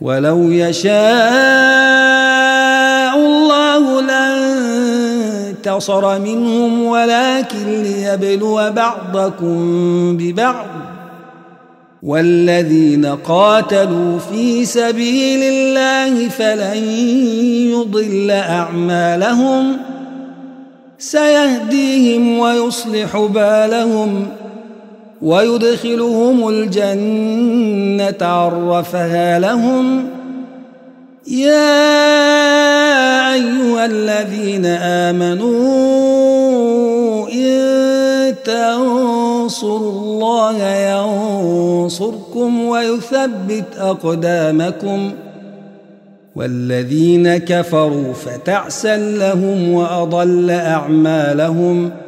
ولو يشاء الله لانتصر منهم ولكن ليبلو بعضكم ببعض. والذين قاتلوا في سبيل الله فلن يضل أعمالهم. سيهديهم ويصلح بالهم. ويدخلهم الجنة عرفها لهم يا أيها الذين آمنوا إن تنصروا الله ينصركم ويثبت أقدامكم والذين كفروا فتعسا لهم وأضل أعمالهم ۖ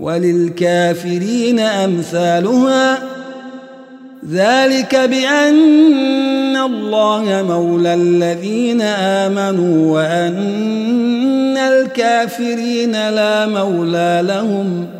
وللكافرين أمثالها. ذلك بأن الله مولى الذين آمنوا وأن الكافرين لا مولى لهم.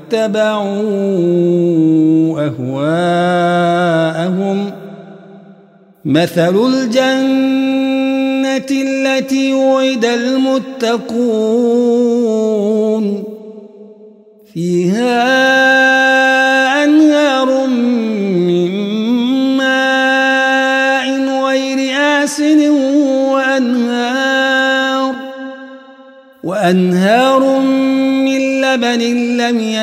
واتبعوا أهواءهم. مثل الجنة التي وعد المتقون. فيها أنهار من ماء غير آسن وأنهار وأنهار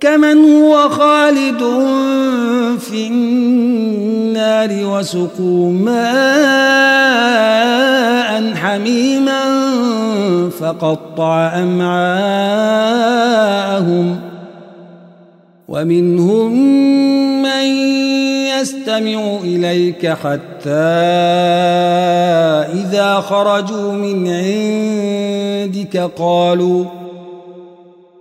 كمن هو خالد في النار وسقوا ماء حميما فقطع أمعاءهم ومنهم من يستمع إليك حتى إذا خرجوا من عندك قالوا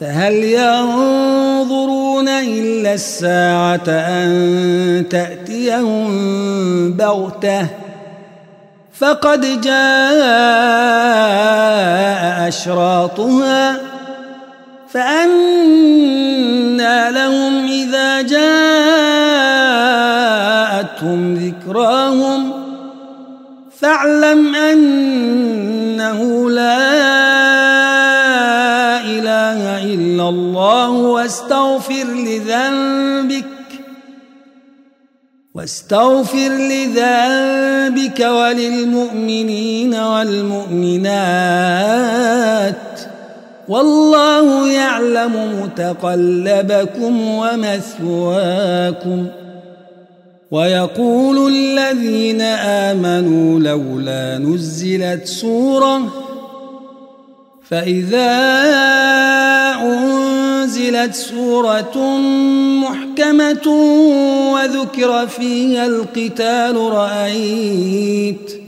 فهل ينظرون إلا الساعة أن تأتيهم بغتة؟ فقد جاء أشراطها فأنى لهم إذا جاءتهم ذكراهم فاعلم أنه لا الله واستغفر لذنبك واستغفر لذنبك وللمؤمنين والمؤمنات والله يعلم متقلبكم ومثواكم ويقول الذين آمنوا لولا نزلت سورة فإذا أنزلت سورة محكمة وذكر فيها القتال رأيت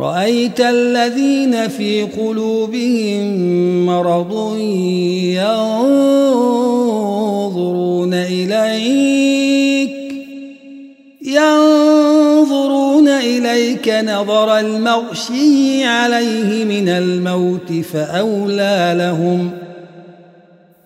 رأيت الذين في قلوبهم مرض ينظرون إليك ينظرون إليك نظر المغشي عليه من الموت فأولى لهم.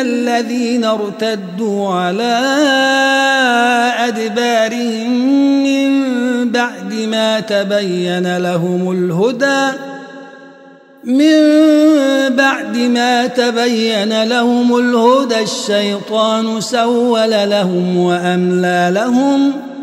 الذين ارتدوا على أدبارهم من بعد ما تبين لهم الهدى من بعد ما تبين لهم الهدى الشيطان سول لهم وأملى لهم ۖ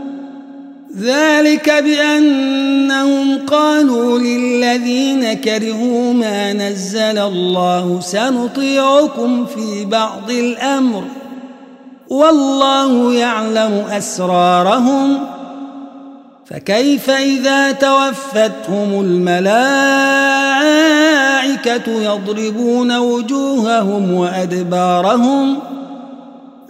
ذلك بأنهم قالوا للذين كرهوا ما نزل الله سنطيعكم في بعض الأمر. والله يعلم أسرارهم. فكيف إذا توفتهم الملائكة يضربون وجوههم وأدبارهم ۖ؟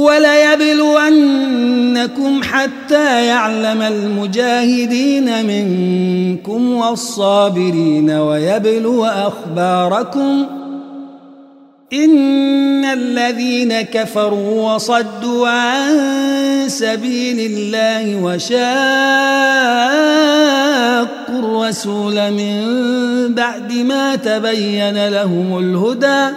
وليبلونكم حتى يعلم المجاهدين منكم والصابرين ويبلو أخباركم إن الذين كفروا وصدوا عن سبيل الله وشاقوا الرسول الرسول من بعد ما تبين لهم الهدى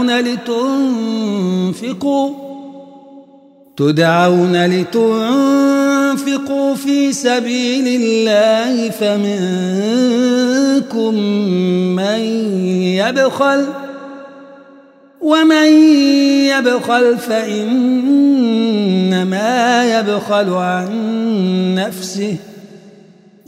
تدعون لتنفقوا تدعون لتنفقوا في سبيل الله فمنكم من يبخل ومن يبخل فإنما يبخل عن نفسه.